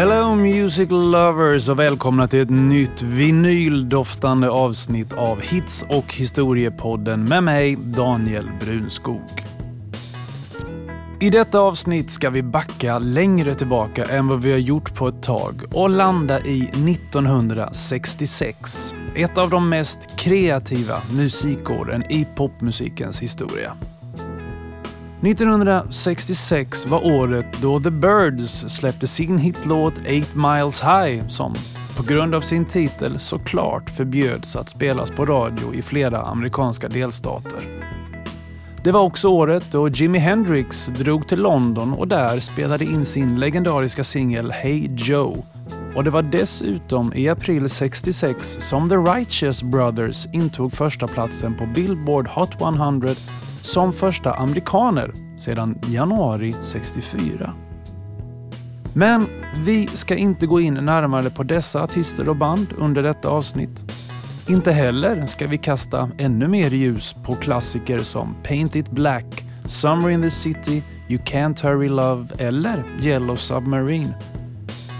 Hello Music Lovers och välkomna till ett nytt vinyldoftande avsnitt av Hits och historiepodden med mig Daniel Brunskog. I detta avsnitt ska vi backa längre tillbaka än vad vi har gjort på ett tag och landa i 1966. Ett av de mest kreativa musikåren i popmusikens historia. 1966 var året då The Birds släppte sin hitlåt 8 Miles High som på grund av sin titel såklart förbjöds att spelas på radio i flera amerikanska delstater. Det var också året då Jimi Hendrix drog till London och där spelade in sin legendariska singel Hey Joe. Och det var dessutom i april 66 som The Righteous Brothers intog första platsen på Billboard Hot 100 som första amerikaner sedan januari 64. Men vi ska inte gå in närmare på dessa artister och band under detta avsnitt. Inte heller ska vi kasta ännu mer ljus på klassiker som Paint It Black, Summer in the City, You Can't Hurry Love eller Yellow Submarine.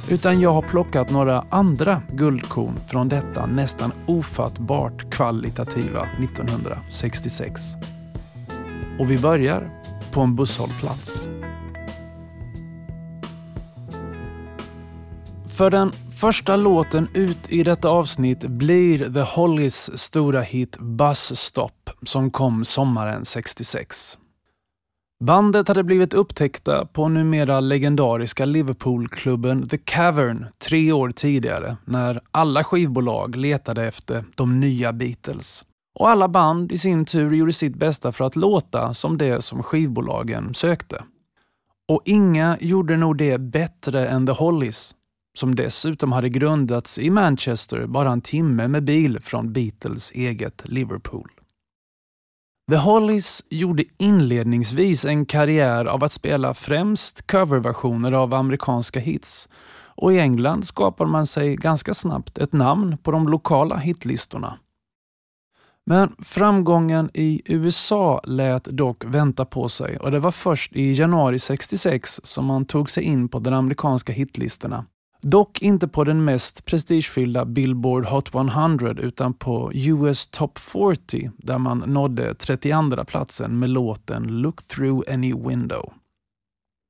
Utan jag har plockat några andra guldkorn från detta nästan ofattbart kvalitativa 1966. Och vi börjar på en busshållplats. För den första låten ut i detta avsnitt blir The Hollies stora hit Bus Stop som kom sommaren 66. Bandet hade blivit upptäckta på numera legendariska Liverpoolklubben The Cavern tre år tidigare när alla skivbolag letade efter de nya Beatles. Och alla band i sin tur gjorde sitt bästa för att låta som det som skivbolagen sökte. Och inga gjorde nog det bättre än The Hollies, som dessutom hade grundats i Manchester bara en timme med bil från Beatles eget Liverpool. The Hollies gjorde inledningsvis en karriär av att spela främst coverversioner av amerikanska hits och i England skapar man sig ganska snabbt ett namn på de lokala hitlistorna. Men framgången i USA lät dock vänta på sig och det var först i januari 66 som man tog sig in på de amerikanska hitlistorna. Dock inte på den mest prestigefyllda Billboard Hot 100 utan på US Top 40 där man nådde 32 platsen med låten Look through any window.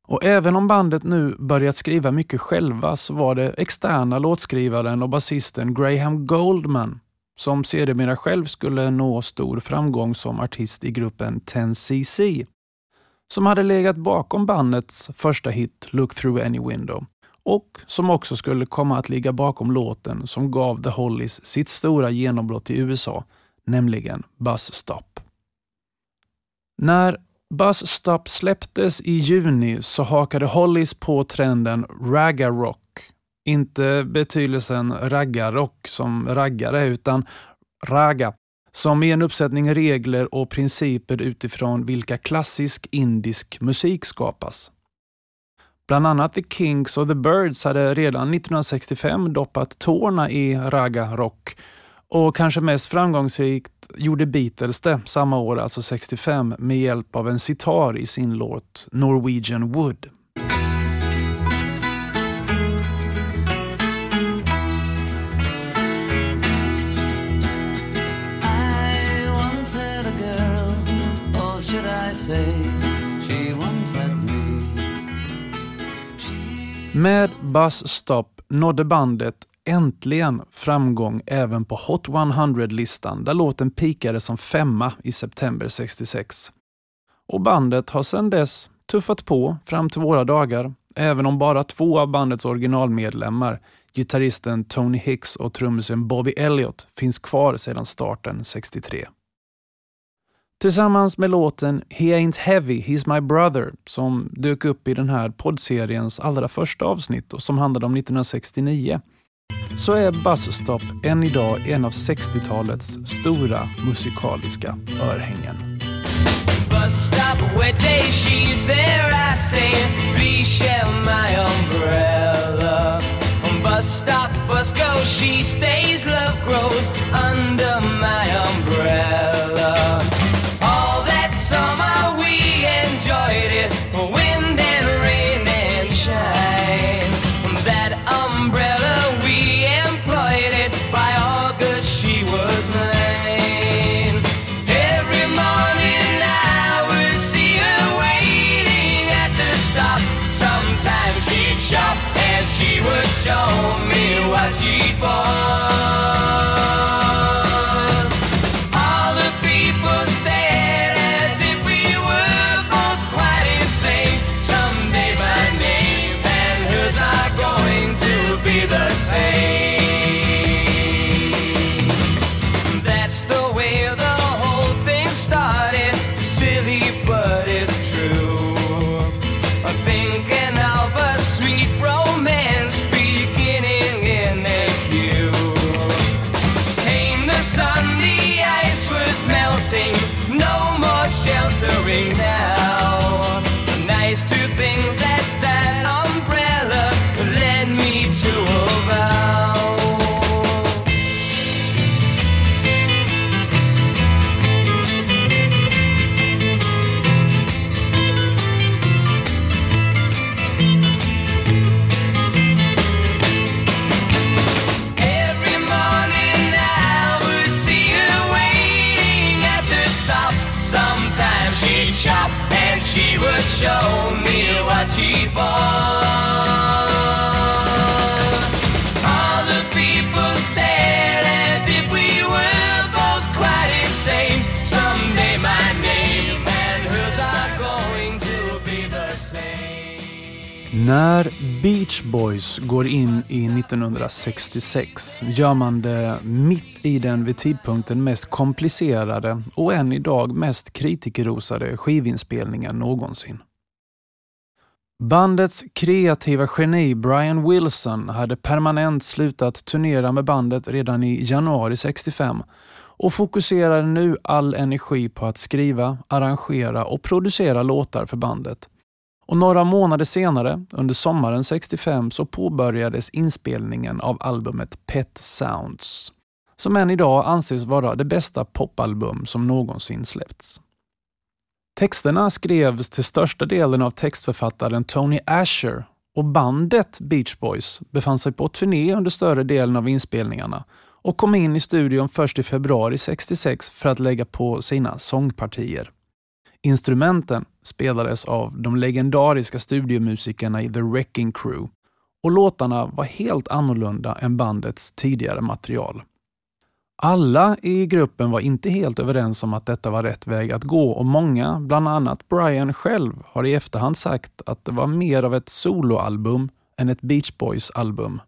Och även om bandet nu börjat skriva mycket själva så var det externa låtskrivaren och basisten Graham Goldman som sedermera själv skulle nå stor framgång som artist i gruppen 10cc, som hade legat bakom bandets första hit Look through any window och som också skulle komma att ligga bakom låten som gav The Hollies sitt stora genombrott i USA, nämligen Bus Stop. När Bus Stop släpptes i juni så hakade Hollies på trenden ragga rock inte betydelsen raggarrock som raggare utan ragga. som är en uppsättning regler och principer utifrån vilka klassisk indisk musik skapas. Bland annat The Kinks och The Birds hade redan 1965 doppat tårna i raga rock och kanske mest framgångsrikt gjorde Beatles det samma år, alltså 65, med hjälp av en sitar i sin låt Norwegian Wood. Med Bus Stop nådde bandet äntligen framgång även på Hot 100-listan där låten pikade som femma i september 66. Och bandet har sedan dess tuffat på fram till våra dagar, även om bara två av bandets originalmedlemmar, gitarristen Tony Hicks och trummisen Bobby Elliott, finns kvar sedan starten 63. Tillsammans med låten He Ain't Heavy, He's My Brother som dök upp i den här poddseriens allra första avsnitt och som handlade om 1969 så är Buzzstop än idag en av 60-talets stora musikaliska örhängen. Bus stop, wet day, she's there, I say, please share my umbrella. Bus stop, bus go, she stays, love grows under my umbrella. När Beach Boys går in i 1966 gör man det mitt i den vid tidpunkten mest komplicerade och än idag mest kritikerrosade skivinspelningen någonsin. Bandets kreativa geni Brian Wilson hade permanent slutat turnera med bandet redan i januari 65 och fokuserade nu all energi på att skriva, arrangera och producera låtar för bandet. Och några månader senare, under sommaren 65, så påbörjades inspelningen av albumet Pet Sounds, som än idag anses vara det bästa popalbum som någonsin släppts. Texterna skrevs till största delen av textförfattaren Tony Asher och bandet Beach Boys befann sig på turné under större delen av inspelningarna och kom in i studion först i februari 66 för att lägga på sina sångpartier. Instrumenten spelades av de legendariska studiomusikerna i The Wrecking Crew och låtarna var helt annorlunda än bandets tidigare material. Alla i gruppen var inte helt överens om att detta var rätt väg att gå och många, bland annat Brian själv, har i efterhand sagt att det var mer av ett soloalbum än ett Beach Boys-album.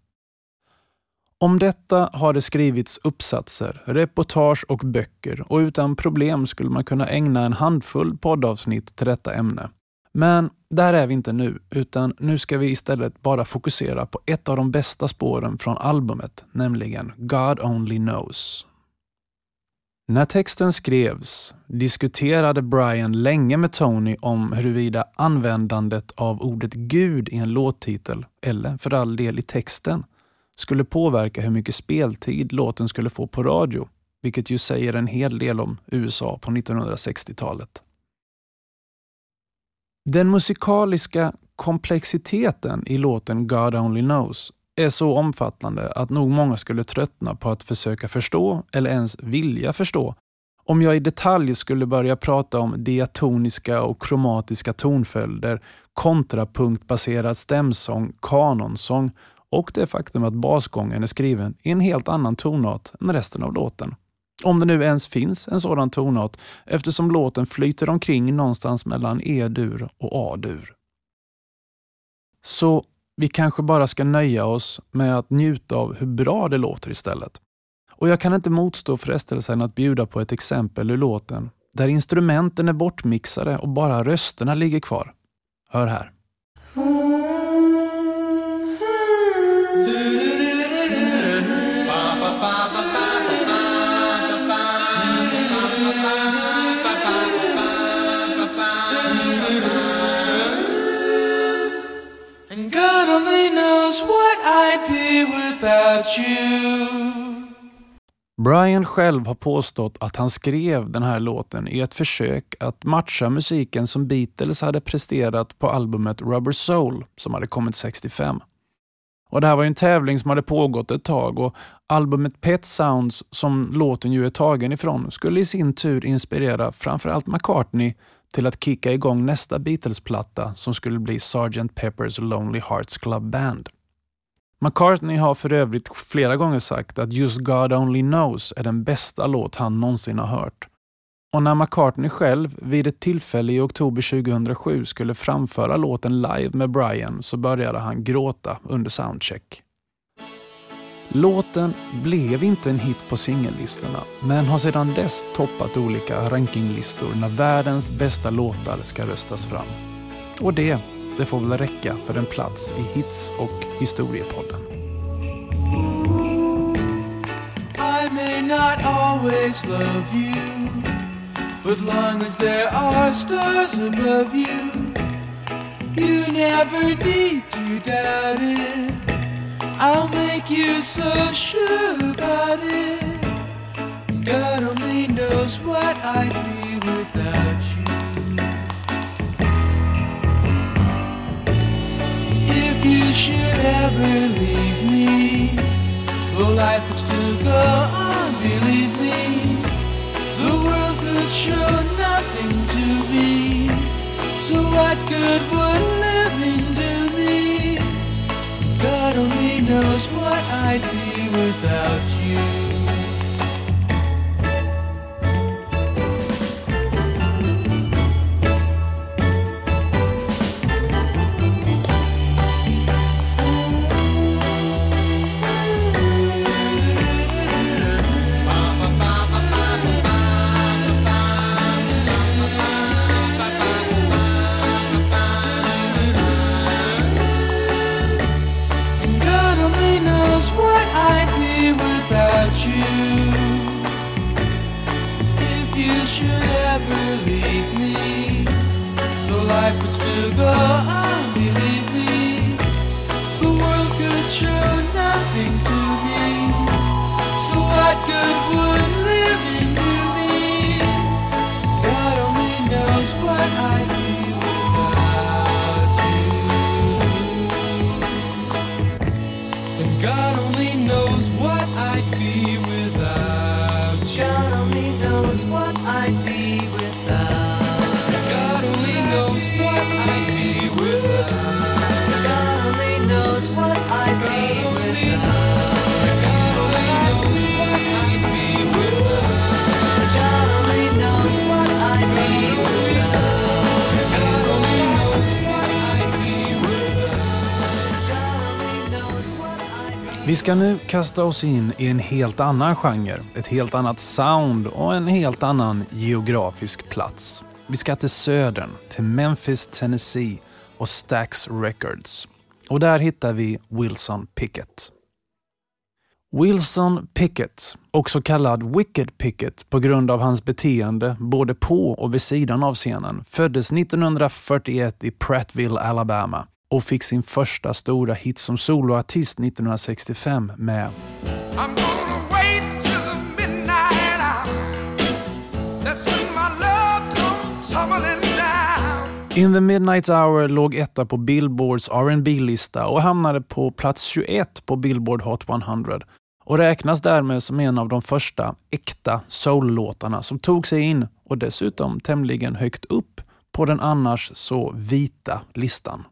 Om detta har det skrivits uppsatser, reportage och böcker och utan problem skulle man kunna ägna en handfull poddavsnitt till detta ämne. Men där är vi inte nu, utan nu ska vi istället bara fokusera på ett av de bästa spåren från albumet, nämligen God Only Knows. När texten skrevs diskuterade Brian länge med Tony om huruvida användandet av ordet Gud i en låttitel, eller för all del i texten, skulle påverka hur mycket speltid låten skulle få på radio, vilket ju säger en hel del om USA på 1960-talet. Den musikaliska komplexiteten i låten God Only Knows är så omfattande att nog många skulle tröttna på att försöka förstå eller ens vilja förstå om jag i detalj skulle börja prata om diatoniska och kromatiska tonföljder, kontrapunktbaserad stämsång, kanonsång och det faktum att basgången är skriven i en helt annan tonart än resten av låten. Om det nu ens finns en sådan tonart eftersom låten flyter omkring någonstans mellan E-dur och A-dur. Så vi kanske bara ska nöja oss med att njuta av hur bra det låter istället. Och jag kan inte motstå frestelsen att bjuda på ett exempel ur låten där instrumenten är bortmixade och bara rösterna ligger kvar. Hör här. Knows what I'd be without you. Brian själv har påstått att han skrev den här låten i ett försök att matcha musiken som Beatles hade presterat på albumet Rubber Soul som hade kommit 65. Och Det här var en tävling som hade pågått ett tag och albumet Pet Sounds, som låten ju är tagen ifrån, skulle i sin tur inspirera framförallt McCartney till att kicka igång nästa Beatles-platta som skulle bli Sgt. Pepper's Lonely Hearts Club Band. McCartney har för övrigt flera gånger sagt att just God Only Knows är den bästa låt han någonsin har hört. Och när McCartney själv vid ett tillfälle i oktober 2007 skulle framföra låten live med Brian så började han gråta under soundcheck. Låten blev inte en hit på singellistorna men har sedan dess toppat olika rankinglistor när världens bästa låtar ska röstas fram. Och det det får väl räcka för en plats i Hits och historiepodden. I may not always love you But long as there are stars above you You never need to doubt it I'll make you so sure about it God only knows what I'd be without you if you should ever leave me, well, life would still go on, believe me. The world could show nothing to me, so what good would living do me? God only knows what I'd be without you. Oh. Vi ska nu kasta oss in i en helt annan genre, ett helt annat sound och en helt annan geografisk plats. Vi ska till södern, till Memphis, Tennessee och Stax Records. Och där hittar vi Wilson Pickett. Wilson Pickett, också kallad Wicked Pickett på grund av hans beteende både på och vid sidan av scenen, föddes 1941 i Prattville, Alabama och fick sin första stora hit som soloartist 1965 med In the Midnight Hour låg etta på Billboards rb lista och hamnade på plats 21 på Billboard Hot 100 och räknas därmed som en av de första äkta soul-låtarna som tog sig in och dessutom tämligen högt upp på den annars så vita listan.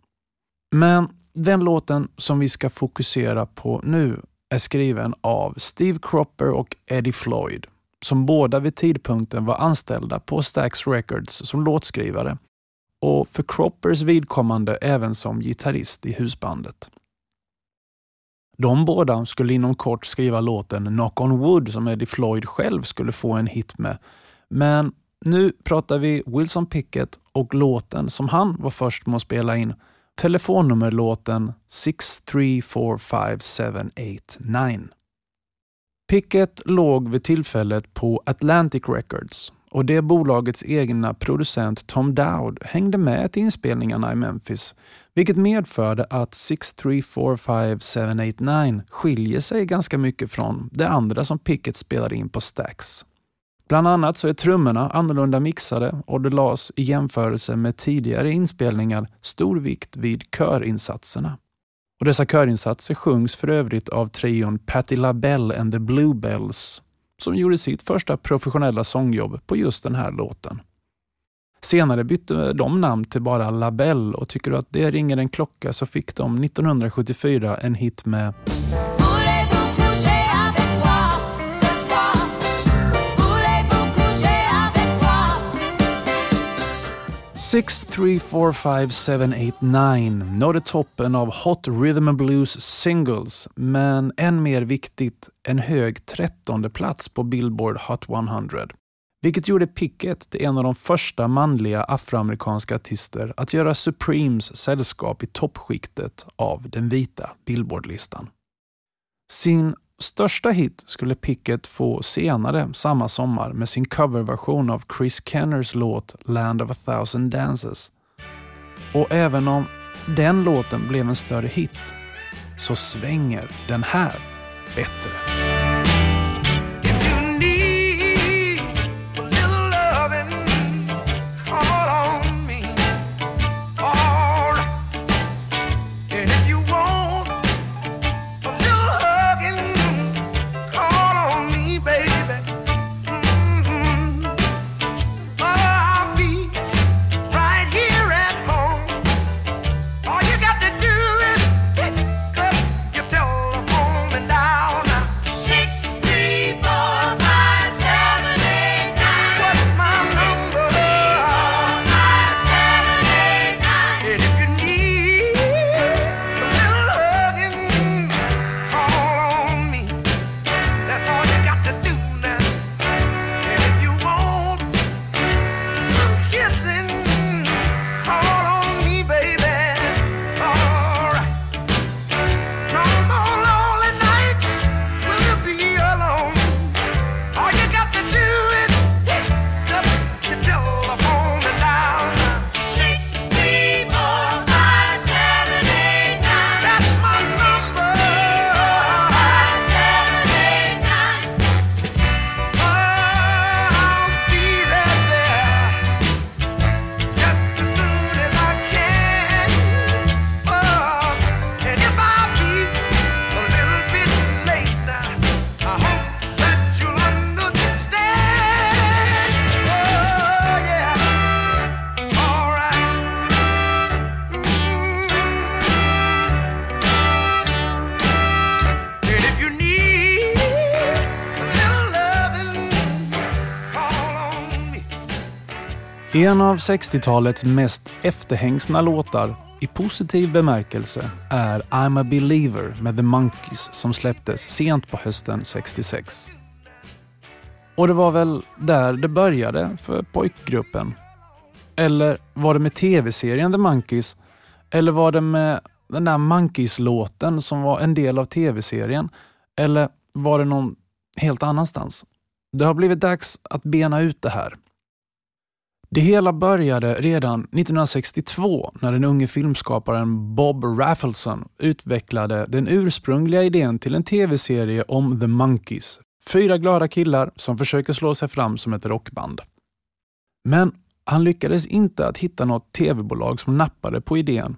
Men den låten som vi ska fokusera på nu är skriven av Steve Cropper och Eddie Floyd, som båda vid tidpunkten var anställda på Stax Records som låtskrivare och för Croppers vidkommande även som gitarrist i husbandet. De båda skulle inom kort skriva låten Knock on Wood som Eddie Floyd själv skulle få en hit med. Men nu pratar vi Wilson Pickett och låten som han var först med att spela in telefonnummerlåten 6345789. Picket låg vid tillfället på Atlantic Records och det bolagets egna producent Tom Dowd hängde med till inspelningarna i Memphis vilket medförde att 6345789 skiljer sig ganska mycket från det andra som Pickett spelade in på Stax. Bland annat så är trummorna annorlunda mixade och det lades i jämförelse med tidigare inspelningar stor vikt vid körinsatserna. Och dessa körinsatser sjungs för övrigt av trion Patti LaBelle and the Bluebells som gjorde sitt första professionella sångjobb på just den här låten. Senare bytte de namn till bara LaBelle och tycker du att det ringer en klocka så fick de 1974 en hit med 634579 nådde toppen av Hot Rhythm and Blues singles, men än mer viktigt, en hög trettonde plats på Billboard Hot 100. Vilket gjorde Pickett till en av de första manliga afroamerikanska artister att göra Supremes sällskap i toppskiktet av den vita Billboardlistan. Sin största hit skulle Pickett få senare samma sommar med sin coverversion av Chris Kenners låt Land of a thousand dances. Och även om den låten blev en större hit så svänger den här bättre. En av 60-talets mest efterhängsna låtar i positiv bemärkelse är I'm a believer med The Monkees som släpptes sent på hösten 66. Och det var väl där det började för pojkgruppen. Eller var det med tv-serien The Monkees? Eller var det med den där Monkees-låten som var en del av tv-serien? Eller var det någon helt annanstans? Det har blivit dags att bena ut det här. Det hela började redan 1962 när den unge filmskaparen Bob Raffleson utvecklade den ursprungliga idén till en tv-serie om The Monkees. Fyra glada killar som försöker slå sig fram som ett rockband. Men han lyckades inte att hitta något tv-bolag som nappade på idén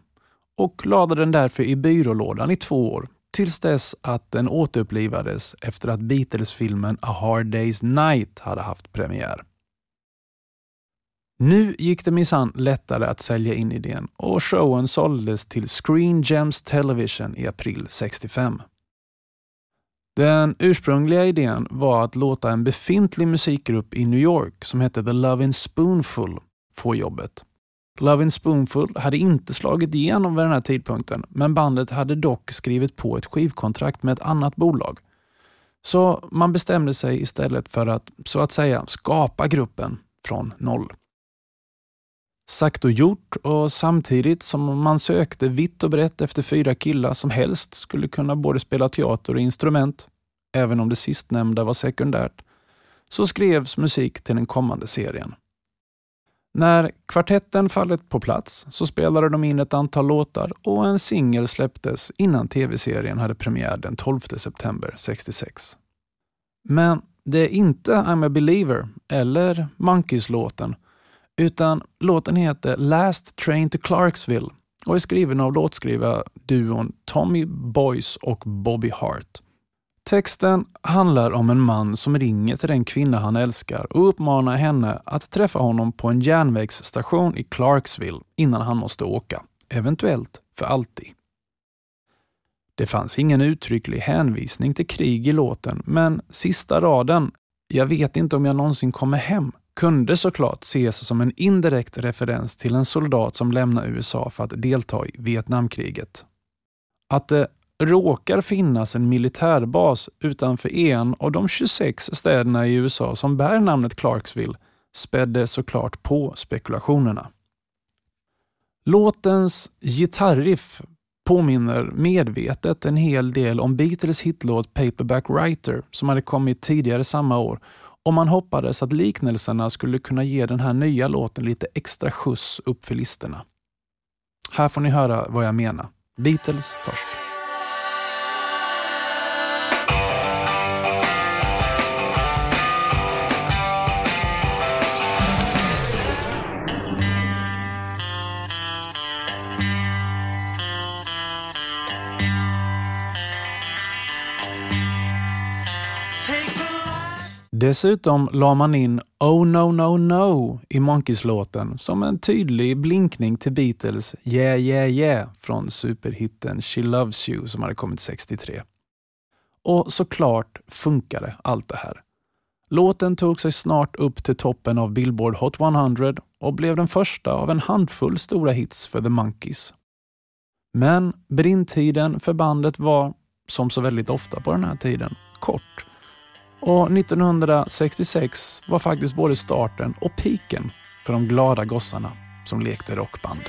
och lade den därför i byrålådan i två år tills dess att den återupplivades efter att Beatles-filmen A Hard Day's Night hade haft premiär. Nu gick det minsann lättare att sälja in idén och showen såldes till Screen Gems Television i april 65. Den ursprungliga idén var att låta en befintlig musikgrupp i New York som hette The Lovin' Spoonful få jobbet. Lovin' Spoonful hade inte slagit igenom vid den här tidpunkten, men bandet hade dock skrivit på ett skivkontrakt med ett annat bolag. Så man bestämde sig istället för att, så att säga, skapa gruppen från noll. Sagt och gjort och samtidigt som man sökte vitt och brett efter fyra killar som helst skulle kunna både spela teater och instrument, även om det sistnämnda var sekundärt, så skrevs musik till den kommande serien. När kvartetten fallit på plats så spelade de in ett antal låtar och en singel släpptes innan tv-serien hade premiär den 12 september 66. Men det är inte I'm a believer eller Monkeys-låten, utan låten heter Last Train to Clarksville och är skriven av låtskrivarduon Tommy Boyce och Bobby Hart. Texten handlar om en man som ringer till den kvinna han älskar och uppmanar henne att träffa honom på en järnvägsstation i Clarksville innan han måste åka, eventuellt för alltid. Det fanns ingen uttrycklig hänvisning till krig i låten, men sista raden, “Jag vet inte om jag någonsin kommer hem” kunde såklart ses som en indirekt referens till en soldat som lämnar USA för att delta i Vietnamkriget. Att det råkar finnas en militärbas utanför en av de 26 städerna i USA som bär namnet Clarksville spädde såklart på spekulationerna. Låtens gitarriff påminner medvetet en hel del om Beatles hitlåt Paperback Writer som hade kommit tidigare samma år och man hoppades att liknelserna skulle kunna ge den här nya låten lite extra skjuts upp för listorna. Här får ni höra vad jag menar. Beatles först. Dessutom la man in Oh no no no i Monkeys-låten som en tydlig blinkning till Beatles Yeah yeah yeah från superhitten She loves you som hade kommit 63. Och såklart funkade allt det här. Låten tog sig snart upp till toppen av Billboard Hot 100 och blev den första av en handfull stora hits för The Monkeys. Men brintiden för bandet var, som så väldigt ofta på den här tiden, kort och 1966 var faktiskt både starten och piken för de glada gossarna som lekte rockband.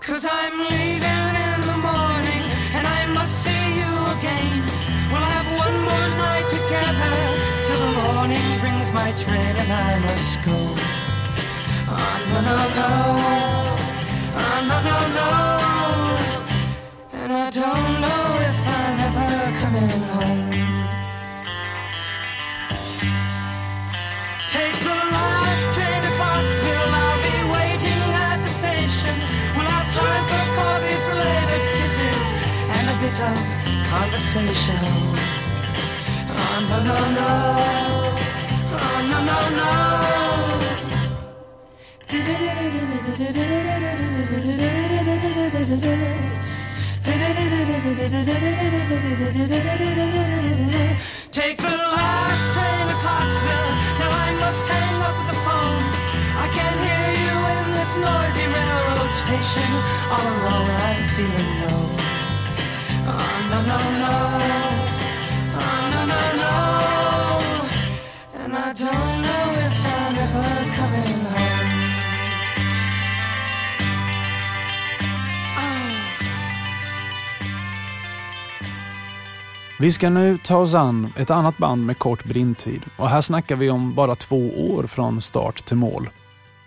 Cause I'm leaving train and I must go. Oh, no, no, no. Oh, no, no, no. And I don't know if I'm ever coming home. Take the last train to Clarksville. I'll be waiting at the station. We'll have time for coffee, flavored kisses, and a bit of conversation. Oh, no, no, no. Take the last train to Clarksville. Now I must hang up the phone. I can't hear you in this noisy railroad station. All alone, I'm feeling low. Oh, no, no, no. Ah, Vi ska nu ta oss an ett annat band med kort brintid och här snackar vi om bara två år från start till mål.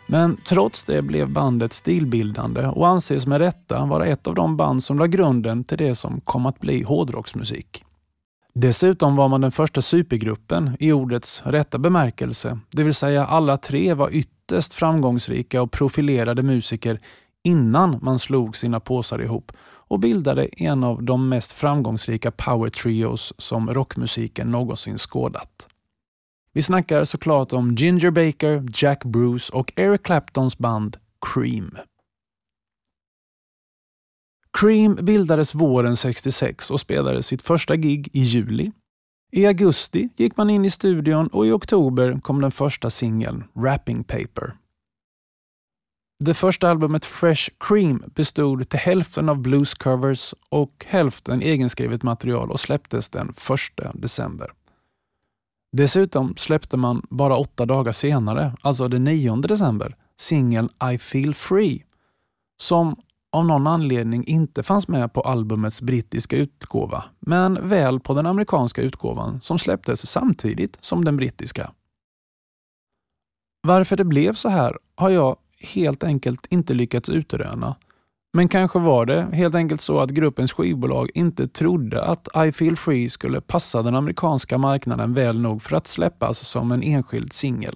Men trots det blev bandet stilbildande och anses med rätta vara ett av de band som la grunden till det som kom att bli hårdrocksmusik. Dessutom var man den första supergruppen i ordets rätta bemärkelse, det vill säga alla tre var ytterst framgångsrika och profilerade musiker innan man slog sina påsar ihop och bildade en av de mest framgångsrika power trios som rockmusiken någonsin skådat. Vi snackar såklart om Ginger Baker, Jack Bruce och Eric Claptons band Cream. Cream bildades våren 66 och spelade sitt första gig i juli. I augusti gick man in i studion och i oktober kom den första singeln, Wrapping Paper. Det första albumet Fresh Cream bestod till hälften av bluescovers och hälften egenskrivet material och släpptes den 1 december. Dessutom släppte man bara åtta dagar senare, alltså den 9 december, singeln I feel free som av någon anledning inte fanns med på albumets brittiska utgåva, men väl på den amerikanska utgåvan som släpptes samtidigt som den brittiska. Varför det blev så här har jag helt enkelt inte lyckats utröna. Men kanske var det helt enkelt så att gruppens skivbolag inte trodde att I feel free skulle passa den amerikanska marknaden väl nog för att släppas som en enskild singel.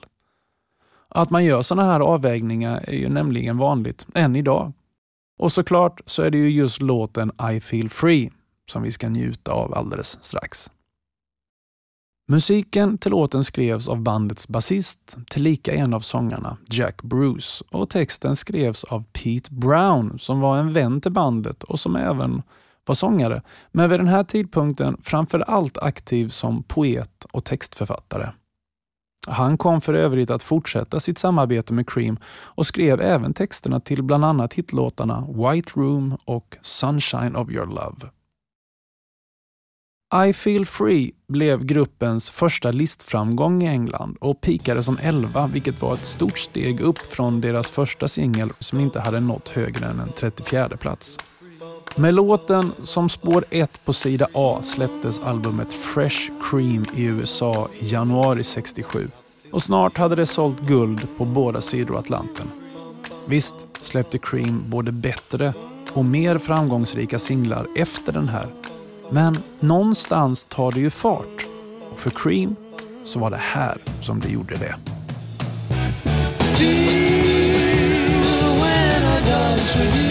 Att man gör sådana här avvägningar är ju nämligen vanligt än idag. Och såklart så är det ju just låten I feel free som vi ska njuta av alldeles strax. Musiken till låten skrevs av bandets basist, tillika en av sångarna, Jack Bruce, och texten skrevs av Pete Brown som var en vän till bandet och som även var sångare, men vid den här tidpunkten framför allt aktiv som poet och textförfattare. Han kom för övrigt att fortsätta sitt samarbete med Cream och skrev även texterna till bland annat hitlåtarna White Room och Sunshine of your love. I feel free blev gruppens första listframgång i England och pikade som 11 vilket var ett stort steg upp från deras första singel som inte hade nått högre än en 34 plats. Med låten som spår 1 på sida A släpptes albumet Fresh Cream i USA i januari 67 och snart hade det sålt guld på båda sidor Atlanten. Visst släppte Cream både bättre och mer framgångsrika singlar efter den här men någonstans tar det ju fart och för Cream så var det här som det gjorde det. Hits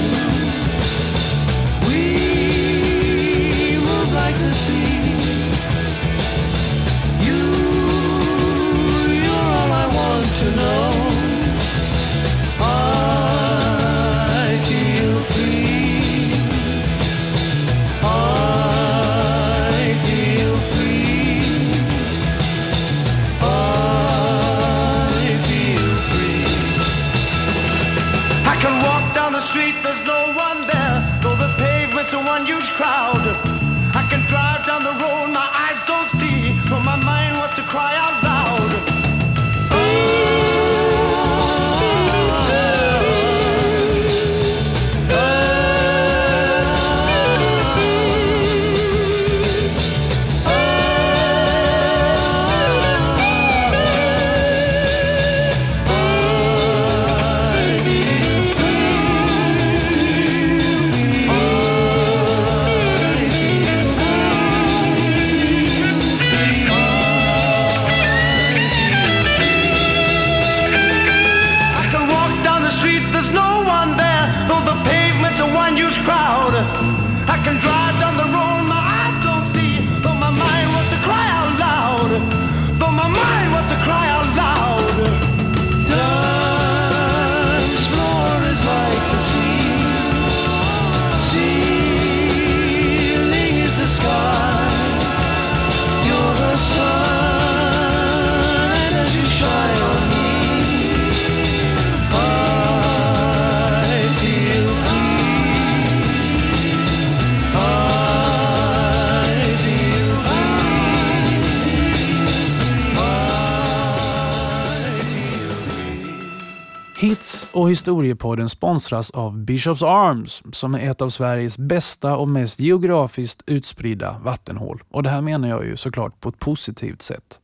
och historiepodden sponsras av Bishops Arms som är ett av Sveriges bästa och mest geografiskt utspridda vattenhål. Och det här menar jag ju såklart på ett positivt sätt.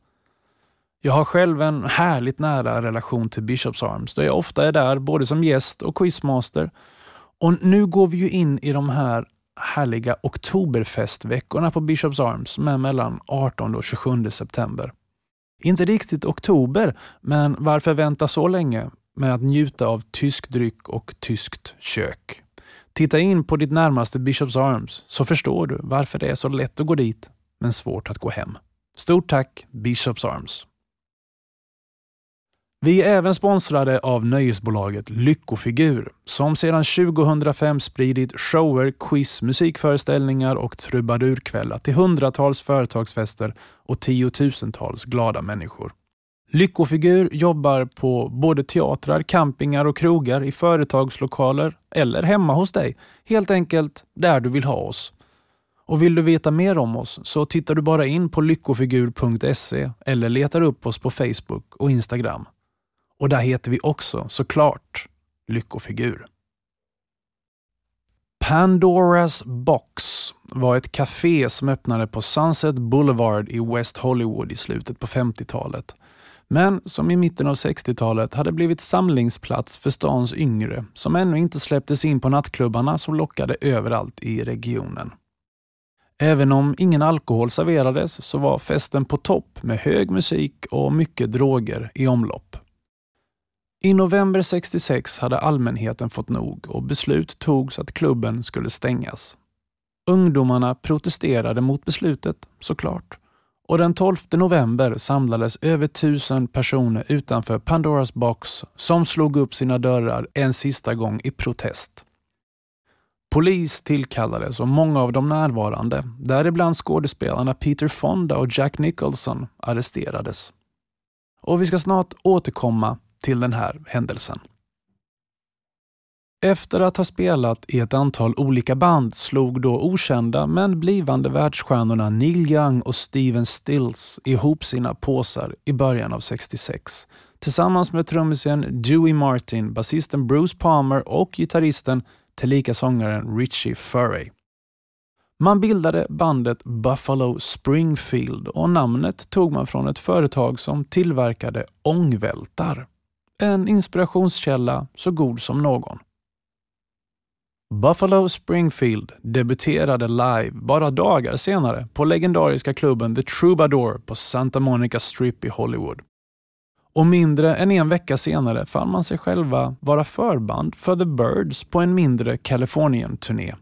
Jag har själv en härligt nära relation till Bishops Arms då jag ofta är där både som gäst och quizmaster. Och nu går vi ju in i de här härliga oktoberfestveckorna på Bishops Arms som är mellan 18 och 27 september. Inte riktigt oktober, men varför vänta så länge? Med att njuta av tysk dryck och tyskt kök. Titta in på ditt närmaste Bishops Arms så förstår du varför det är så lätt att gå dit men svårt att gå hem. Stort tack Bishops Arms! Vi är även sponsrade av nöjesbolaget Lyckofigur som sedan 2005 spridit shower, quiz, musikföreställningar och trubadurkvällar till hundratals företagsfester och tiotusentals glada människor. Lyckofigur jobbar på både teatrar, campingar och krogar, i företagslokaler eller hemma hos dig. Helt enkelt där du vill ha oss. Och vill du veta mer om oss så tittar du bara in på lyckofigur.se eller letar upp oss på Facebook och Instagram. Och där heter vi också såklart Lyckofigur. Pandoras Box var ett café som öppnade på Sunset Boulevard i West Hollywood i slutet på 50-talet. Men som i mitten av 60-talet hade blivit samlingsplats för stans yngre som ännu inte släpptes in på nattklubbarna som lockade överallt i regionen. Även om ingen alkohol serverades så var festen på topp med hög musik och mycket droger i omlopp. I november 66 hade allmänheten fått nog och beslut togs att klubben skulle stängas. Ungdomarna protesterade mot beslutet, såklart. Och den 12 november samlades över tusen personer utanför Pandoras box som slog upp sina dörrar en sista gång i protest. Polis tillkallades och många av de närvarande, däribland skådespelarna Peter Fonda och Jack Nicholson, arresterades. Och vi ska snart återkomma till den här händelsen. Efter att ha spelat i ett antal olika band slog då okända men blivande världsstjärnorna Neil Young och Steven Stills ihop sina påsar i början av 66 tillsammans med trummisen Dewey Martin, basisten Bruce Palmer och gitarristen tillika sångaren Richie Furray. Man bildade bandet Buffalo Springfield och namnet tog man från ett företag som tillverkade ångvältar. En inspirationskälla så god som någon. Buffalo Springfield debuterade live bara dagar senare på legendariska klubben The Troubadour på Santa Monica Strip i Hollywood. Och mindre än en vecka senare fann man sig själva vara förband för The Birds på en mindre Kalifornien-turné.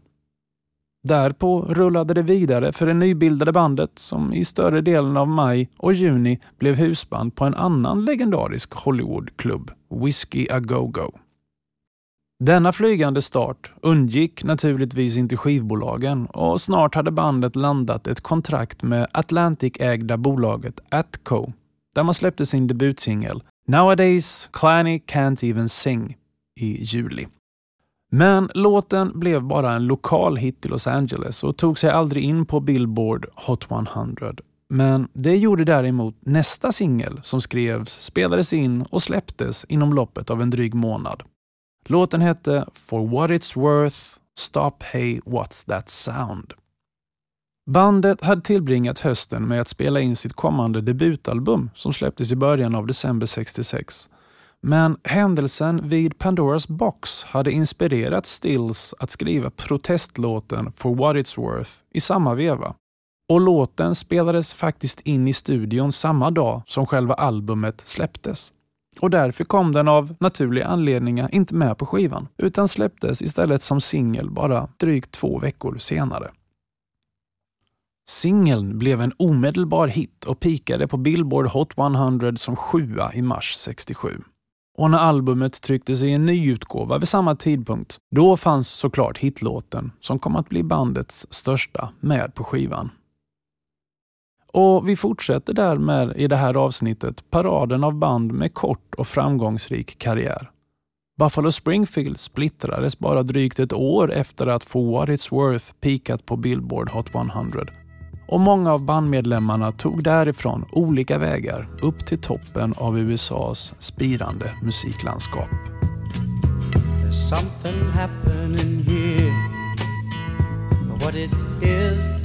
Därpå rullade det vidare för det nybildade bandet som i större delen av maj och juni blev husband på en annan legendarisk Hollywoodklubb, Whiskey A Go-Go. Denna flygande start undgick naturligtvis inte skivbolagen och snart hade bandet landat ett kontrakt med Atlantic-ägda bolaget Atco där man släppte sin debutsingel Nowadays Clanny Can't Even Sing i juli. Men låten blev bara en lokal hit i Los Angeles och tog sig aldrig in på Billboard Hot 100. Men det gjorde däremot nästa singel som skrevs, spelades in och släpptes inom loppet av en dryg månad. Låten hette For What It's Worth Stop Hey What's That Sound. Bandet hade tillbringat hösten med att spela in sitt kommande debutalbum som släpptes i början av december 66. Men händelsen vid Pandoras box hade inspirerat Stills att skriva protestlåten For What It's Worth i samma veva. Och låten spelades faktiskt in i studion samma dag som själva albumet släpptes. Och därför kom den av naturliga anledningar inte med på skivan, utan släpptes istället som singel bara drygt två veckor senare. Singeln blev en omedelbar hit och pikade på Billboard Hot 100 som sjua i mars 67. Och när albumet trycktes i en ny utgåva vid samma tidpunkt, då fanns såklart hitlåten som kom att bli bandets största med på skivan. Och vi fortsätter därmed i det här avsnittet paraden av band med kort och framgångsrik karriär. Buffalo Springfield splittrades bara drygt ett år efter att For What It's Worth peakat på Billboard Hot 100 och många av bandmedlemmarna tog därifrån olika vägar upp till toppen av USAs spirande musiklandskap. There's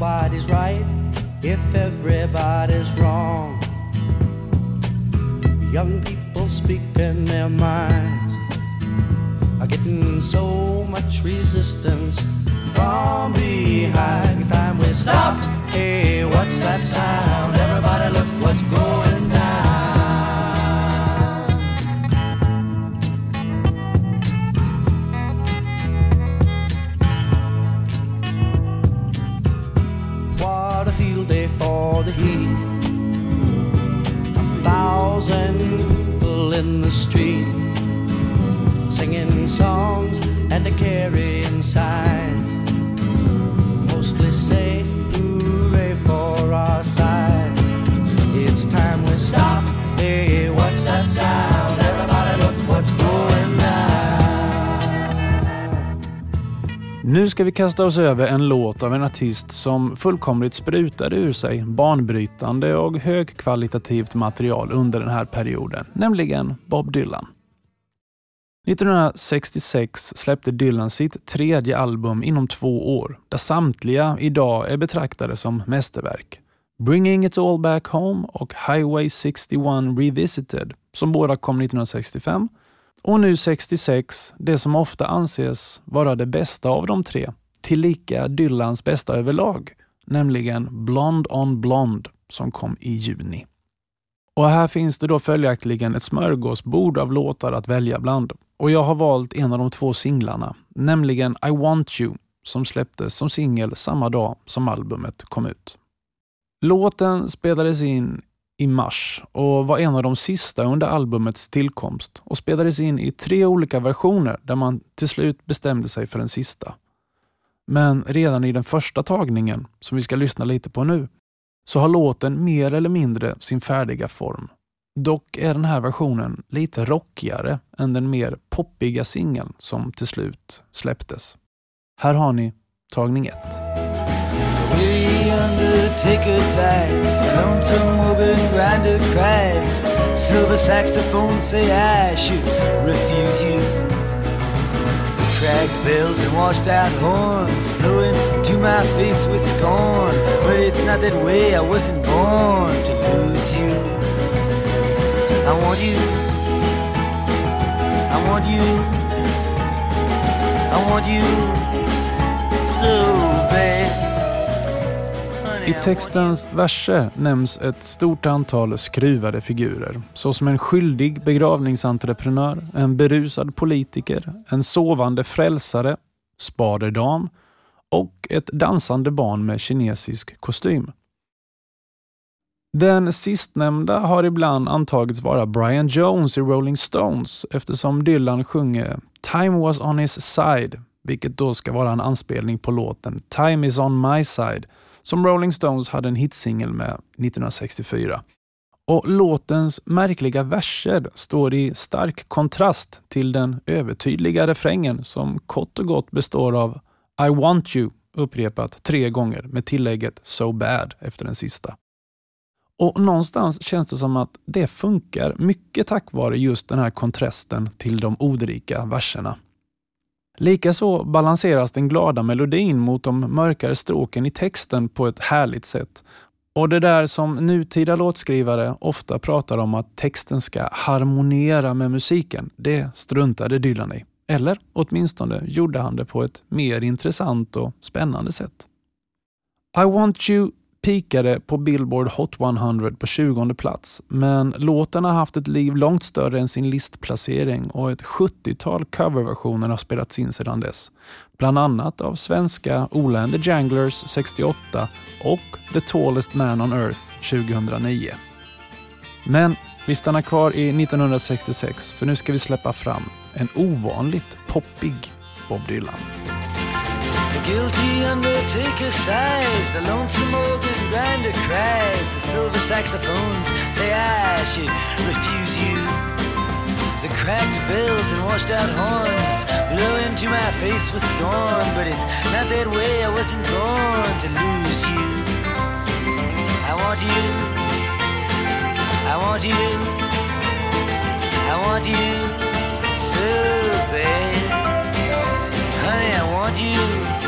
Nobody's right if everybody's wrong. Young people speaking their minds are getting so much resistance from behind. Time we stopped. Hey, what's that sound? Everybody, look what's going down. In the street, singing songs and a carrying signs. Mostly say hooray for our side. It's time we stop. Nu ska vi kasta oss över en låt av en artist som fullkomligt sprutade ur sig banbrytande och högkvalitativt material under den här perioden, nämligen Bob Dylan. 1966 släppte Dylan sitt tredje album inom två år, där samtliga idag är betraktade som mästerverk. Bringing It All Back Home och Highway 61 Revisited, som båda kom 1965, och nu 66, det som ofta anses vara det bästa av de tre, tillika Dylans bästa överlag, nämligen Blonde on Blonde som kom i juni. Och här finns det då följaktligen ett smörgåsbord av låtar att välja bland. Och jag har valt en av de två singlarna, nämligen I Want You, som släpptes som singel samma dag som albumet kom ut. Låten spelades in i mars och var en av de sista under albumets tillkomst och spelades in i tre olika versioner där man till slut bestämde sig för den sista. Men redan i den första tagningen, som vi ska lyssna lite på nu, så har låten mer eller mindre sin färdiga form. Dock är den här versionen lite rockigare än den mer poppiga singeln som till slut släpptes. Här har ni tagning 1. Way undertaker sax, lonesome organ grinder cries, silver saxophone say I should refuse you. The cracked bells and washed out horns blowing to my face with scorn, but it's not that way. I wasn't born to lose you. I want you. I want you. I want you so bad. I textens verser nämns ett stort antal skruvade figurer, såsom en skyldig begravningsentreprenör, en berusad politiker, en sovande frälsare, spaderdam och ett dansande barn med kinesisk kostym. Den sistnämnda har ibland antagits vara Brian Jones i Rolling Stones eftersom Dylan sjunger “Time was on his side” vilket då ska vara en anspelning på låten “Time is on my side” som Rolling Stones hade en hitsingel med 1964. Och låtens märkliga verser står i stark kontrast till den övertydliga refrängen som kort och gott består av I want you upprepat tre gånger med tillägget so bad efter den sista. Och någonstans känns det som att det funkar mycket tack vare just den här kontrasten till de ordrika verserna. Likaså balanseras den glada melodin mot de mörkare stråken i texten på ett härligt sätt. Och det där som nutida låtskrivare ofta pratar om att texten ska harmoniera med musiken, det struntade Dylan i. Eller åtminstone gjorde han det på ett mer intressant och spännande sätt. I want you peakade på Billboard Hot 100 på 20 plats, men låten har haft ett liv långt större än sin listplacering och ett 70-tal coverversioner har spelats in sedan dess. Bland annat av svenska Ola and the Janglers 68 och The Tallest Man on Earth 2009. Men vi stannar kvar i 1966 för nu ska vi släppa fram en ovanligt poppig Bob Dylan. Guilty undertaker sighs, the lonesome organ grinder cries, the silver saxophones say I should refuse you. The cracked bells and washed out horns blow into my face with scorn, but it's not that way. I wasn't born to lose you. I want you. I want you. I want you so bad. Honey, I want you.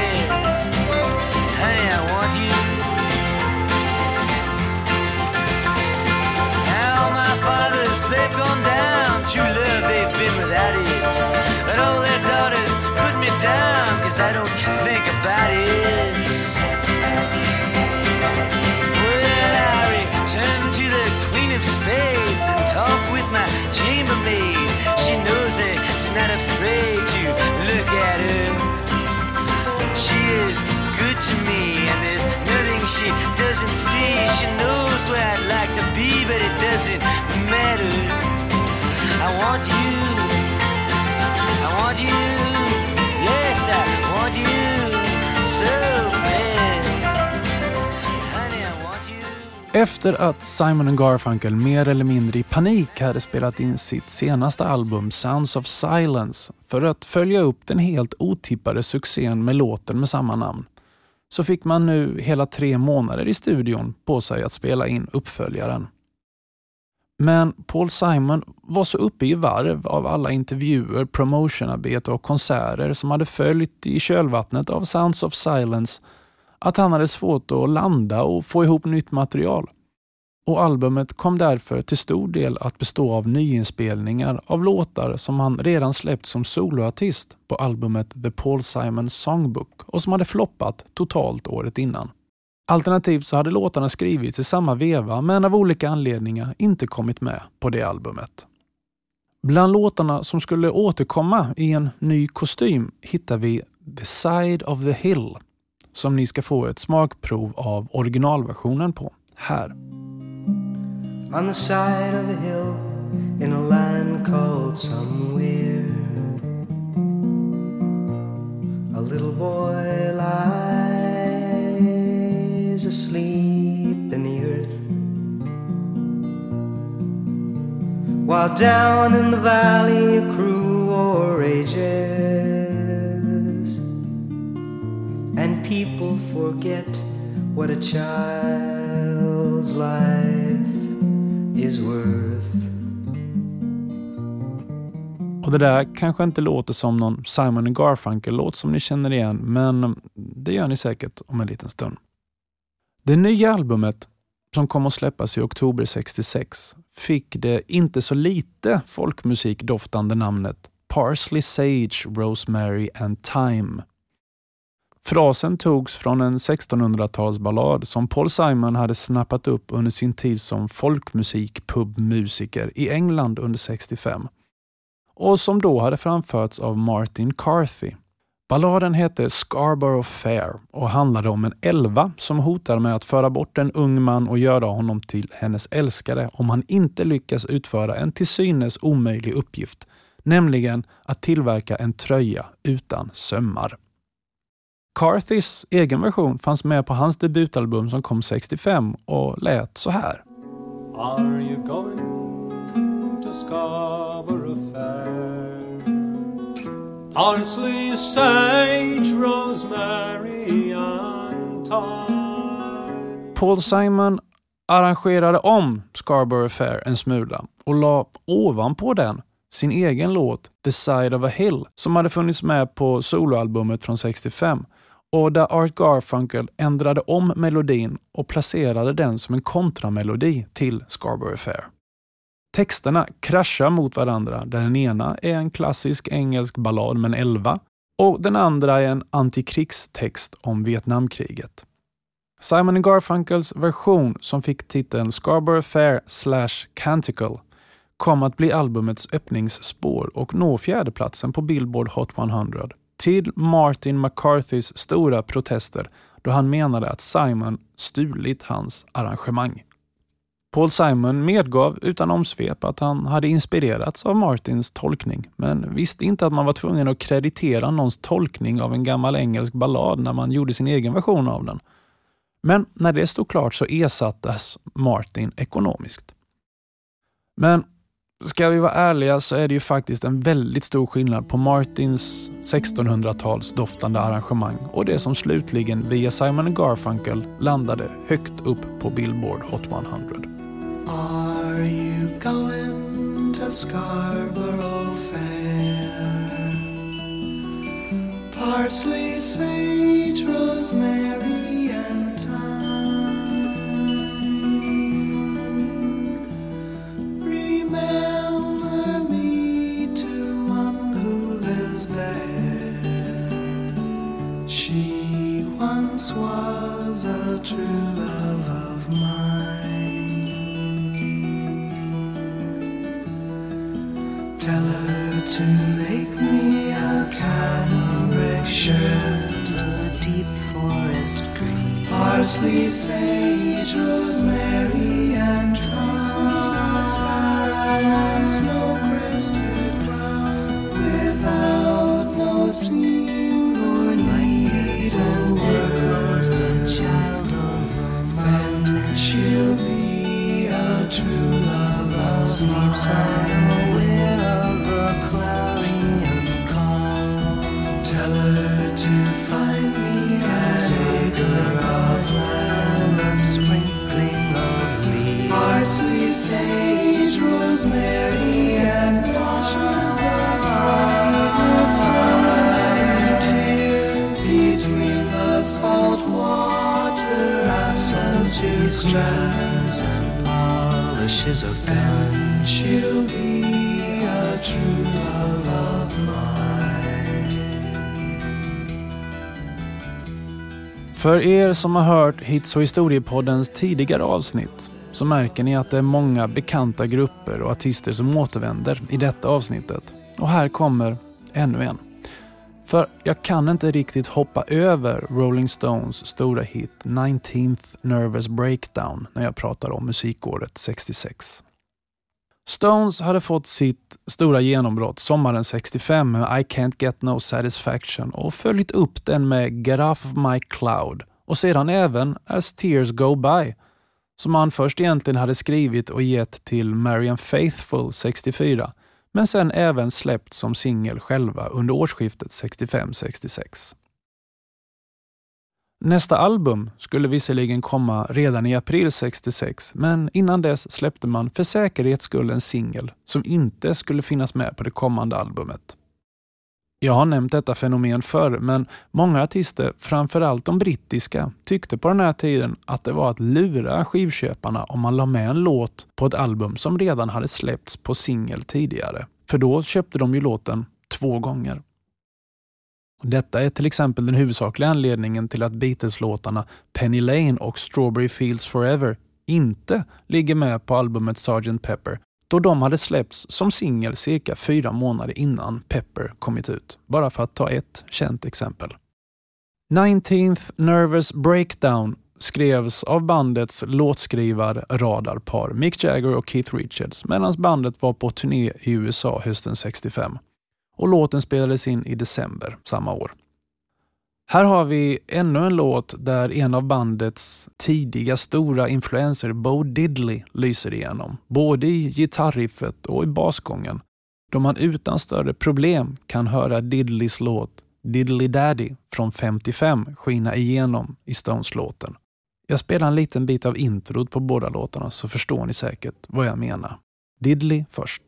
true love, they've been without it. And all their daughters put me down, cause I don't think about it. Well, I return to the Queen of Spades and talk with my chambermaid. She knows it, she's not afraid to look at her. She is good to me, and there's nothing she doesn't see. She knows where I'd like to be, but it doesn't matter. I want you. I want you. Yes, I want you so bad. Honey, I want you. Efter att Simon Garfunkel mer eller mindre i panik hade spelat in sitt senaste album Sounds of Silence för att följa upp den helt otippade succén med låten med samma namn så fick man nu hela tre månader i studion på sig att spela in uppföljaren. Men Paul Simon var så uppe i varv av alla intervjuer, promotionarbete och konserter som hade följt i kölvattnet av Sounds of Silence att han hade svårt att landa och få ihop nytt material. Och albumet kom därför till stor del att bestå av nyinspelningar av låtar som han redan släppt som soloartist på albumet The Paul Simon Songbook och som hade floppat totalt året innan. Alternativt så hade låtarna skrivits i samma veva men av olika anledningar inte kommit med på det albumet. Bland låtarna som skulle återkomma i en ny kostym hittar vi The Side of the Hill som ni ska få ett smakprov av originalversionen på här. on the side of a hill in a land called somewhere. A little boy lies asleep in the earth. While down in the valley a crew war rages, and people forget what a child's life is worth. Och det där kanske inte låter som någon Simon Garfunkel-låt som ni känner igen, men det gör ni säkert om en liten stund. Det nya albumet, som kom att släppas i oktober 66, fick det inte så lite folkmusikdoftande namnet Parsley Sage, Rosemary and Thyme. Frasen togs från en 1600-talsballad som Paul Simon hade snappat upp under sin tid som folkmusikpubmusiker i England under 65 och som då hade framförts av Martin Carthy. Balladen hette Scarborough Fair och handlade om en elva som hotade med att föra bort en ung man och göra honom till hennes älskare om han inte lyckas utföra en till synes omöjlig uppgift, nämligen att tillverka en tröja utan sömmar. Carthys egen version fanns med på hans debutalbum som kom 65 och lät så här. Are you going to Scarborough Fair? Parsley, sage, rosemary and thyme. Paul Simon arrangerade om Scarborough Fair en smula och la ovanpå den sin egen låt The Side of a Hill som hade funnits med på soloalbumet från 65 och där Art Garfunkel ändrade om melodin och placerade den som en kontramelodi till Scarborough Fair. Texterna kraschar mot varandra där den ena är en klassisk engelsk ballad med en elva och den andra är en antikrigstext om Vietnamkriget. Simon Garfunkels version som fick titeln Scarborough Fair slash Canticle kom att bli albumets öppningsspår och nå fjärdeplatsen på Billboard Hot 100 till Martin McCarthys stora protester då han menade att Simon stulit hans arrangemang. Paul Simon medgav utan omsvep att han hade inspirerats av Martins tolkning, men visste inte att man var tvungen att kreditera någons tolkning av en gammal engelsk ballad när man gjorde sin egen version av den. Men när det stod klart så ersattes Martin ekonomiskt. Men ska vi vara ärliga så är det ju faktiskt en väldigt stor skillnad på Martins 1600-tals doftande arrangemang och det som slutligen via Simon Garfunkel landade högt upp på Billboard Hot 100. Going to Scarborough Fair? Parsley, sage, rosemary, and thyme. Remember me to one who lives there. She once was a true love of mine. To make me a cambric shirt, a deep forest green. Parsley, sage, rosemary, and thyme. Sparrow, snow crested brown, without no seam or need. And goes the child of the mountain. She'll be a true love of Sleeps strands and polishes a gun. She'll be a true För er som har hört Hits och historiepoddens tidigare avsnitt så märker ni att det är många bekanta grupper och artister som återvänder i detta avsnittet. Och här kommer ännu en. För jag kan inte riktigt hoppa över Rolling Stones stora hit 19th Nervous Breakdown när jag pratar om musikåret 66. Stones hade fått sitt stora genombrott sommaren 65 med I Can't Get No Satisfaction och följt upp den med Get Off My Cloud och sedan även As Tears Go By som han först egentligen hade skrivit och gett till Marian Faithfull 64 men sen även släppt som singel själva under årsskiftet 65-66. Nästa album skulle visserligen komma redan i april 66 men innan dess släppte man för säkerhets skull en singel som inte skulle finnas med på det kommande albumet. Jag har nämnt detta fenomen förr, men många artister, framförallt de brittiska, tyckte på den här tiden att det var att lura skivköparna om man la med en låt på ett album som redan hade släppts på singel tidigare. För då köpte de ju låten två gånger. Detta är till exempel den huvudsakliga anledningen till att Beatles-låtarna Penny Lane och Strawberry Fields Forever inte ligger med på albumet Sgt. Pepper då de hade släppts som singel cirka fyra månader innan Pepper kommit ut. Bara för att ta ett känt exempel. 19th Nervous Breakdown skrevs av bandets låtskrivar-radarpar Mick Jagger och Keith Richards medan bandet var på turné i USA hösten 65. Och låten spelades in i december samma år. Här har vi ännu en låt där en av bandets tidiga stora influenser, Bo Diddley, lyser igenom. Både i gitarriffet och i basgången. Då man utan större problem kan höra Diddleys låt Diddley Daddy från 55 skina igenom i Stones-låten. Jag spelar en liten bit av introt på båda låtarna så förstår ni säkert vad jag menar. Diddley först.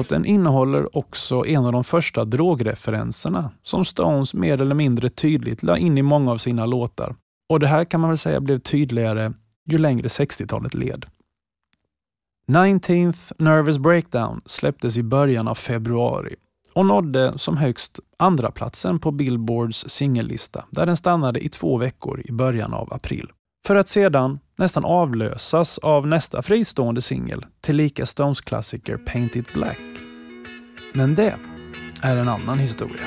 Låten innehåller också en av de första drogreferenserna som Stones mer eller mindre tydligt la in i många av sina låtar. Och det här kan man väl säga blev tydligare ju längre 60-talet led. 19th Nervous Breakdown släpptes i början av februari och nådde som högst andra platsen på Billboards singellista där den stannade i två veckor i början av april. För att sedan nästan avlösas av nästa fristående singel, tillika Stones klassiker Paint It Black. Men det är en annan historia.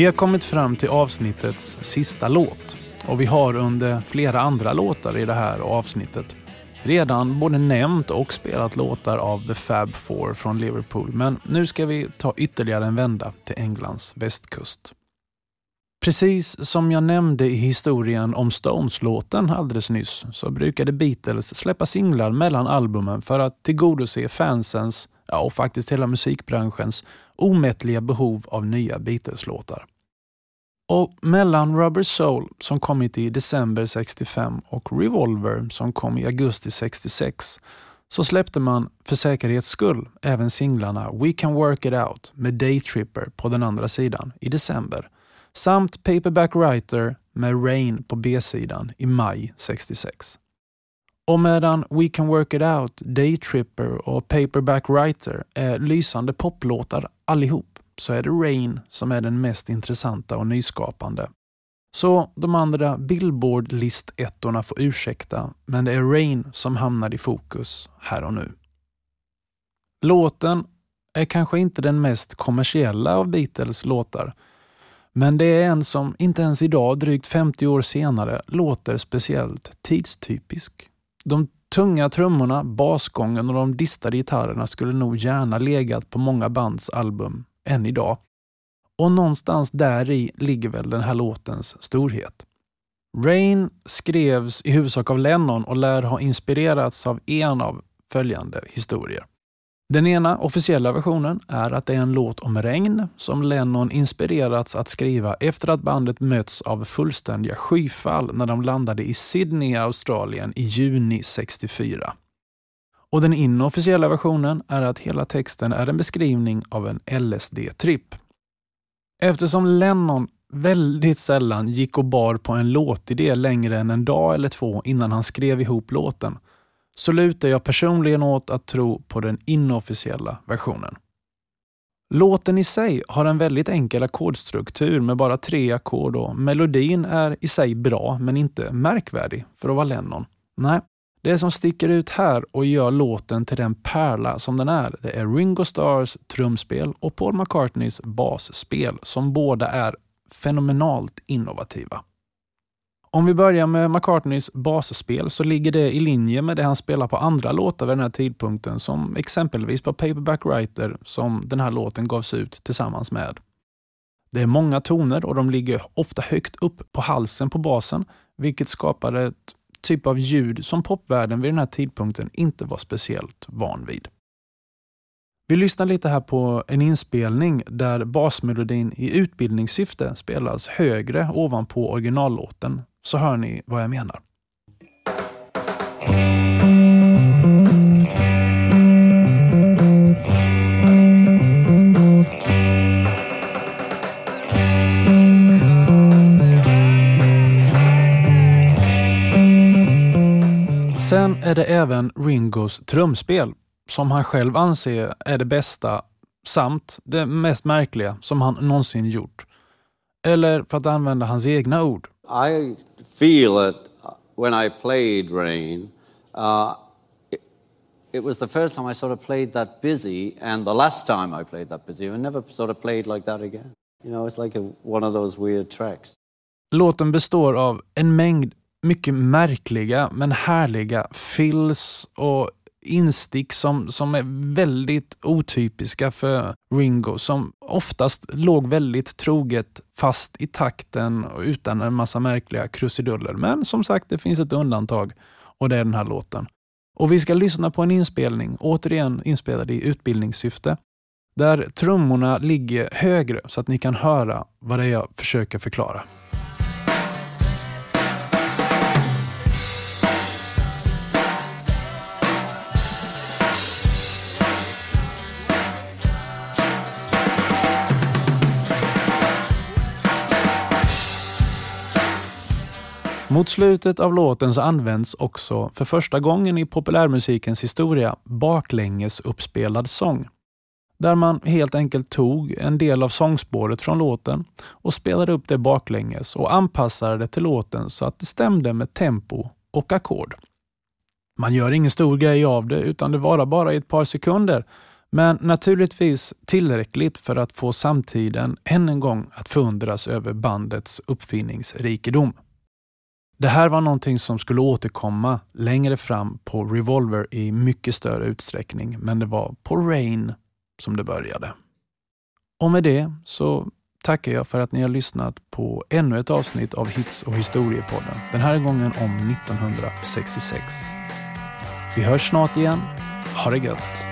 Vi har kommit fram till avsnittets sista låt och vi har under flera andra låtar i det här avsnittet redan både nämnt och spelat låtar av The Fab Four från Liverpool men nu ska vi ta ytterligare en vända till Englands västkust. Precis som jag nämnde i historien om Stones-låten alldeles nyss så brukade Beatles släppa singlar mellan albumen för att tillgodose fansens, ja och faktiskt hela musikbranschens, omättliga behov av nya Beatles-låtar. Och mellan Rubber Soul som kommit i december 65 och Revolver som kom i augusti 66 så släppte man för säkerhets skull även singlarna We Can Work It Out med Daytripper på den andra sidan i december samt Paperback Writer med Rain på B-sidan i maj 66. Och medan We Can Work It Out, Daytripper och Paperback Writer är lysande poplåtar allihop så är det Rain som är den mest intressanta och nyskapande. Så de andra Billboard-listettorna får ursäkta, men det är Rain som hamnar i fokus här och nu. Låten är kanske inte den mest kommersiella av Beatles låtar, men det är en som inte ens idag, drygt 50 år senare, låter speciellt tidstypisk. De tunga trummorna, basgången och de distade gitarrerna skulle nog gärna legat på många bands album än idag. Och någonstans där i ligger väl den här låtens storhet. Rain skrevs i huvudsak av Lennon och lär ha inspirerats av en av följande historier. Den ena officiella versionen är att det är en låt om regn som Lennon inspirerats att skriva efter att bandet möts av fullständiga skyfall när de landade i Sydney, Australien i juni 64. Och den inofficiella versionen är att hela texten är en beskrivning av en LSD-tripp. Eftersom Lennon väldigt sällan gick och bar på en låtidé längre än en dag eller två innan han skrev ihop låten, så lutar jag personligen åt att tro på den inofficiella versionen. Låten i sig har en väldigt enkel ackordstruktur med bara tre ackord och melodin är i sig bra men inte märkvärdig för att vara Lennon. Nej, det som sticker ut här och gör låten till den pärla som den är, det är Ringo Starrs trumspel och Paul McCartneys basspel som båda är fenomenalt innovativa. Om vi börjar med McCartneys basspel så ligger det i linje med det han spelar på andra låtar vid den här tidpunkten som exempelvis på Paperback Writer som den här låten gavs ut tillsammans med. Det är många toner och de ligger ofta högt upp på halsen på basen vilket skapar ett typ av ljud som popvärlden vid den här tidpunkten inte var speciellt van vid. Vi lyssnar lite här på en inspelning där basmelodin i utbildningssyfte spelas högre ovanpå originallåten, så hör ni vad jag menar. Sen är det även Ringos trumspel som han själv anser är det bästa samt det mest märkliga som han någonsin gjort. Eller för att använda hans egna ord. I feel that when I played Rain, uh, it, it was the first time I sort of played that busy, and the last time I played that busy, I never sort of played like that again. You know, it's like a, one of those weird tracks. Låten består av en mängd mycket märkliga men härliga fills och instick som, som är väldigt otypiska för Ringo som oftast låg väldigt troget fast i takten och utan en massa märkliga krusiduller. Men som sagt, det finns ett undantag och det är den här låten. Och vi ska lyssna på en inspelning, återigen inspelad i utbildningssyfte, där trummorna ligger högre så att ni kan höra vad det är jag försöker förklara. Mot slutet av låten så används också för första gången i populärmusikens historia baklänges uppspelad sång. Där man helt enkelt tog en del av sångspåret från låten och spelade upp det baklänges och anpassade det till låten så att det stämde med tempo och ackord. Man gör ingen stor grej av det utan det varar bara i ett par sekunder. Men naturligtvis tillräckligt för att få samtiden än en gång att förundras över bandets uppfinningsrikedom. Det här var någonting som skulle återkomma längre fram på Revolver i mycket större utsträckning, men det var på Rain som det började. Och med det så tackar jag för att ni har lyssnat på ännu ett avsnitt av Hits och historiepodden. Den här gången om 1966. Vi hörs snart igen. Ha det gött!